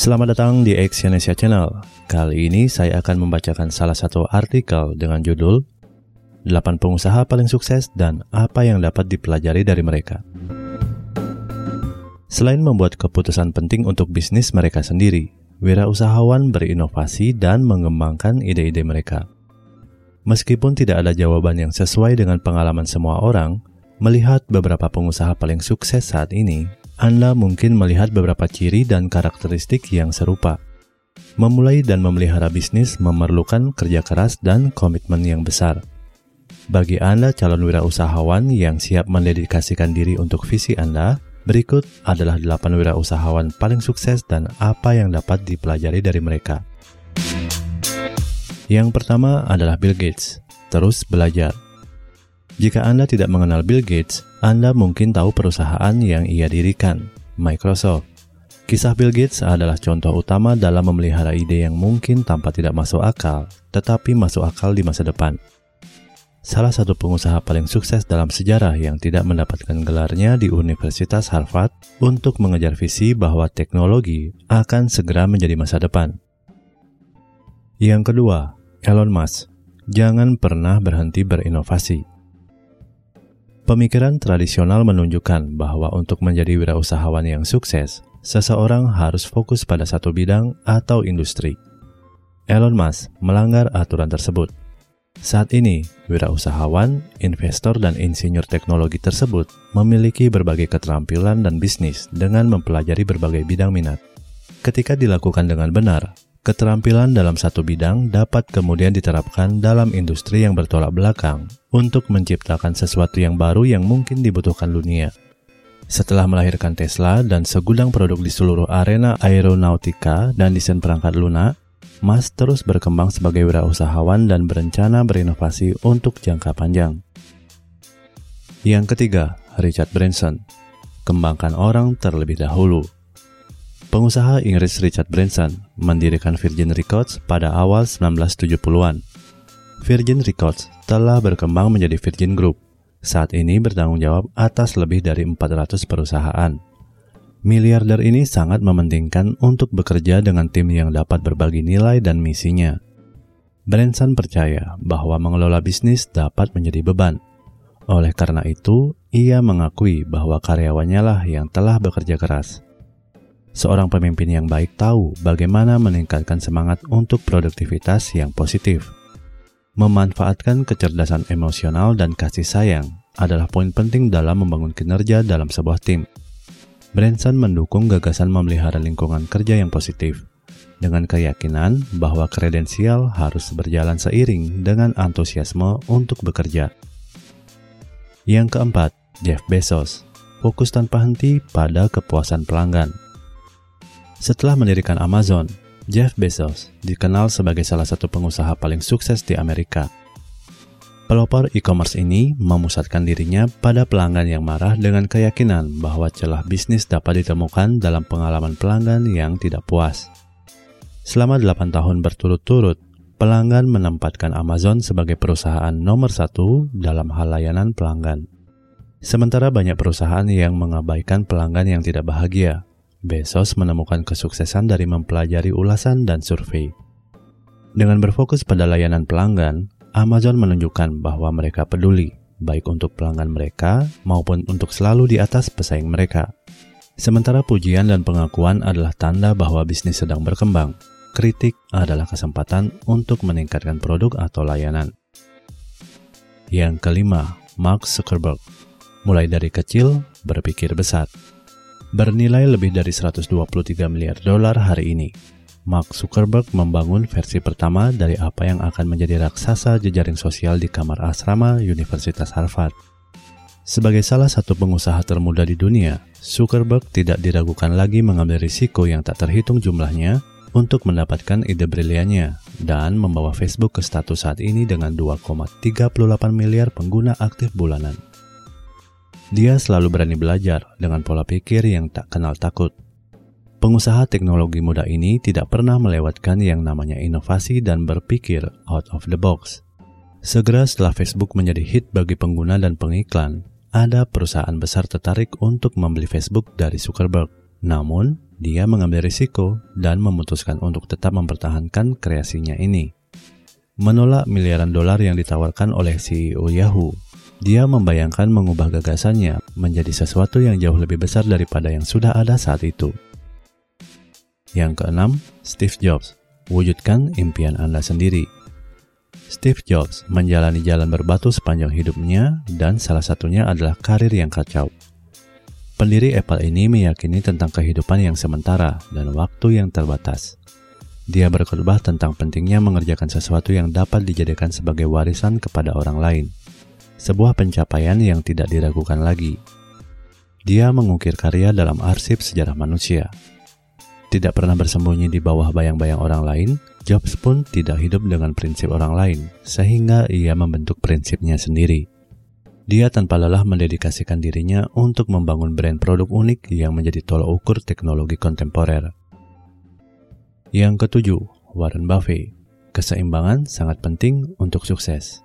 Selamat datang di Exyonesia Channel. Kali ini saya akan membacakan salah satu artikel dengan judul 8 pengusaha paling sukses dan apa yang dapat dipelajari dari mereka. Selain membuat keputusan penting untuk bisnis mereka sendiri, wirausahawan berinovasi dan mengembangkan ide-ide mereka. Meskipun tidak ada jawaban yang sesuai dengan pengalaman semua orang, melihat beberapa pengusaha paling sukses saat ini anda mungkin melihat beberapa ciri dan karakteristik yang serupa. Memulai dan memelihara bisnis memerlukan kerja keras dan komitmen yang besar. Bagi Anda calon wirausahawan yang siap mendedikasikan diri untuk visi Anda, berikut adalah 8 wirausahawan paling sukses dan apa yang dapat dipelajari dari mereka. Yang pertama adalah Bill Gates. Terus belajar. Jika Anda tidak mengenal Bill Gates, Anda mungkin tahu perusahaan yang ia dirikan, Microsoft. Kisah Bill Gates adalah contoh utama dalam memelihara ide yang mungkin tanpa tidak masuk akal, tetapi masuk akal di masa depan. Salah satu pengusaha paling sukses dalam sejarah yang tidak mendapatkan gelarnya di Universitas Harvard untuk mengejar visi bahwa teknologi akan segera menjadi masa depan. Yang kedua, Elon Musk. Jangan pernah berhenti berinovasi. Pemikiran tradisional menunjukkan bahwa untuk menjadi wirausahawan yang sukses, seseorang harus fokus pada satu bidang atau industri. Elon Musk melanggar aturan tersebut. Saat ini, wirausahawan, investor, dan insinyur teknologi tersebut memiliki berbagai keterampilan dan bisnis dengan mempelajari berbagai bidang minat. Ketika dilakukan dengan benar, Keterampilan dalam satu bidang dapat kemudian diterapkan dalam industri yang bertolak belakang untuk menciptakan sesuatu yang baru yang mungkin dibutuhkan dunia. Setelah melahirkan Tesla dan segudang produk di seluruh arena aeronautika dan desain perangkat lunak, Mas terus berkembang sebagai wirausahawan dan berencana berinovasi untuk jangka panjang. Yang ketiga, Richard Branson. Kembangkan orang terlebih dahulu. Pengusaha Inggris Richard Branson mendirikan Virgin Records pada awal 1970-an. Virgin Records telah berkembang menjadi Virgin Group. Saat ini bertanggung jawab atas lebih dari 400 perusahaan. Miliarder ini sangat mementingkan untuk bekerja dengan tim yang dapat berbagi nilai dan misinya. Branson percaya bahwa mengelola bisnis dapat menjadi beban. Oleh karena itu, ia mengakui bahwa karyawannya lah yang telah bekerja keras. Seorang pemimpin yang baik tahu bagaimana meningkatkan semangat untuk produktivitas yang positif. Memanfaatkan kecerdasan emosional dan kasih sayang adalah poin penting dalam membangun kinerja dalam sebuah tim. Branson mendukung gagasan memelihara lingkungan kerja yang positif dengan keyakinan bahwa kredensial harus berjalan seiring dengan antusiasme untuk bekerja. Yang keempat, Jeff Bezos, fokus tanpa henti pada kepuasan pelanggan. Setelah mendirikan Amazon, Jeff Bezos dikenal sebagai salah satu pengusaha paling sukses di Amerika. Pelopor e-commerce ini memusatkan dirinya pada pelanggan yang marah dengan keyakinan bahwa celah bisnis dapat ditemukan dalam pengalaman pelanggan yang tidak puas. Selama 8 tahun berturut-turut, pelanggan menempatkan Amazon sebagai perusahaan nomor satu dalam hal layanan pelanggan. Sementara banyak perusahaan yang mengabaikan pelanggan yang tidak bahagia, Bezos menemukan kesuksesan dari mempelajari ulasan dan survei. Dengan berfokus pada layanan pelanggan, Amazon menunjukkan bahwa mereka peduli, baik untuk pelanggan mereka maupun untuk selalu di atas pesaing mereka. Sementara pujian dan pengakuan adalah tanda bahwa bisnis sedang berkembang, kritik adalah kesempatan untuk meningkatkan produk atau layanan. Yang kelima, Mark Zuckerberg. Mulai dari kecil, berpikir besar bernilai lebih dari 123 miliar dolar hari ini. Mark Zuckerberg membangun versi pertama dari apa yang akan menjadi raksasa jejaring sosial di kamar asrama Universitas Harvard. Sebagai salah satu pengusaha termuda di dunia, Zuckerberg tidak diragukan lagi mengambil risiko yang tak terhitung jumlahnya untuk mendapatkan ide briliannya dan membawa Facebook ke status saat ini dengan 2,38 miliar pengguna aktif bulanan. Dia selalu berani belajar dengan pola pikir yang tak kenal takut. Pengusaha teknologi muda ini tidak pernah melewatkan yang namanya inovasi dan berpikir out of the box. Segera setelah Facebook menjadi hit bagi pengguna dan pengiklan, ada perusahaan besar tertarik untuk membeli Facebook dari Zuckerberg. Namun, dia mengambil risiko dan memutuskan untuk tetap mempertahankan kreasinya ini. Menolak miliaran dolar yang ditawarkan oleh CEO Yahoo, dia membayangkan mengubah gagasannya menjadi sesuatu yang jauh lebih besar daripada yang sudah ada saat itu. Yang keenam, Steve Jobs. Wujudkan impian Anda sendiri. Steve Jobs menjalani jalan berbatu sepanjang hidupnya dan salah satunya adalah karir yang kacau. Pendiri Apple ini meyakini tentang kehidupan yang sementara dan waktu yang terbatas. Dia berkhotbah tentang pentingnya mengerjakan sesuatu yang dapat dijadikan sebagai warisan kepada orang lain. Sebuah pencapaian yang tidak diragukan lagi. Dia mengukir karya dalam arsip sejarah manusia, tidak pernah bersembunyi di bawah bayang-bayang orang lain, Jobs pun tidak hidup dengan prinsip orang lain, sehingga ia membentuk prinsipnya sendiri. Dia tanpa lelah mendedikasikan dirinya untuk membangun brand produk unik yang menjadi tolok ukur teknologi kontemporer. Yang ketujuh, Warren Buffett. Keseimbangan sangat penting untuk sukses.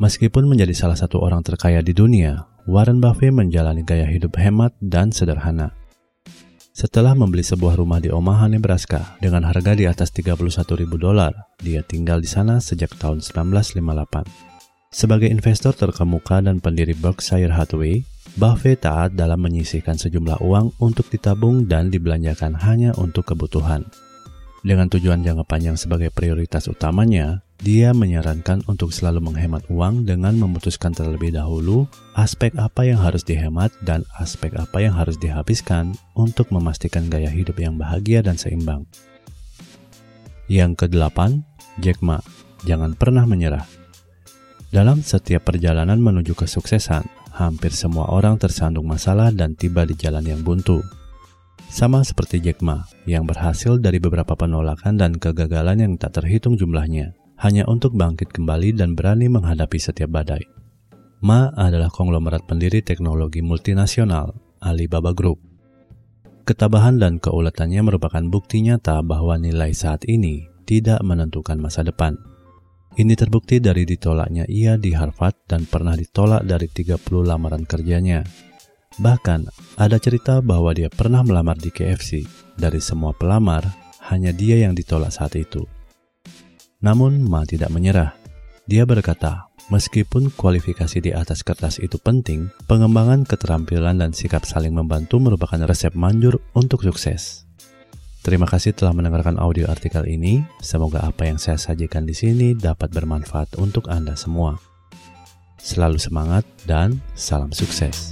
Meskipun menjadi salah satu orang terkaya di dunia, Warren Buffett menjalani gaya hidup hemat dan sederhana. Setelah membeli sebuah rumah di Omaha, Nebraska dengan harga di atas 31 ribu dolar, dia tinggal di sana sejak tahun 1958. Sebagai investor terkemuka dan pendiri Berkshire Hathaway, Buffett taat dalam menyisihkan sejumlah uang untuk ditabung dan dibelanjakan hanya untuk kebutuhan. Dengan tujuan jangka panjang sebagai prioritas utamanya, dia menyarankan untuk selalu menghemat uang dengan memutuskan terlebih dahulu aspek apa yang harus dihemat dan aspek apa yang harus dihabiskan untuk memastikan gaya hidup yang bahagia dan seimbang. Yang kedelapan, Jack Ma, jangan pernah menyerah. Dalam setiap perjalanan menuju kesuksesan, hampir semua orang tersandung masalah dan tiba di jalan yang buntu. Sama seperti Jack Ma, yang berhasil dari beberapa penolakan dan kegagalan yang tak terhitung jumlahnya, hanya untuk bangkit kembali dan berani menghadapi setiap badai. Ma adalah konglomerat pendiri teknologi multinasional, Alibaba Group. Ketabahan dan keuletannya merupakan bukti nyata bahwa nilai saat ini tidak menentukan masa depan. Ini terbukti dari ditolaknya ia di Harvard dan pernah ditolak dari 30 lamaran kerjanya Bahkan, ada cerita bahwa dia pernah melamar di KFC. Dari semua pelamar, hanya dia yang ditolak saat itu. Namun, Ma tidak menyerah. Dia berkata, meskipun kualifikasi di atas kertas itu penting, pengembangan keterampilan dan sikap saling membantu merupakan resep manjur untuk sukses. Terima kasih telah mendengarkan audio artikel ini. Semoga apa yang saya sajikan di sini dapat bermanfaat untuk Anda semua. Selalu semangat dan salam sukses.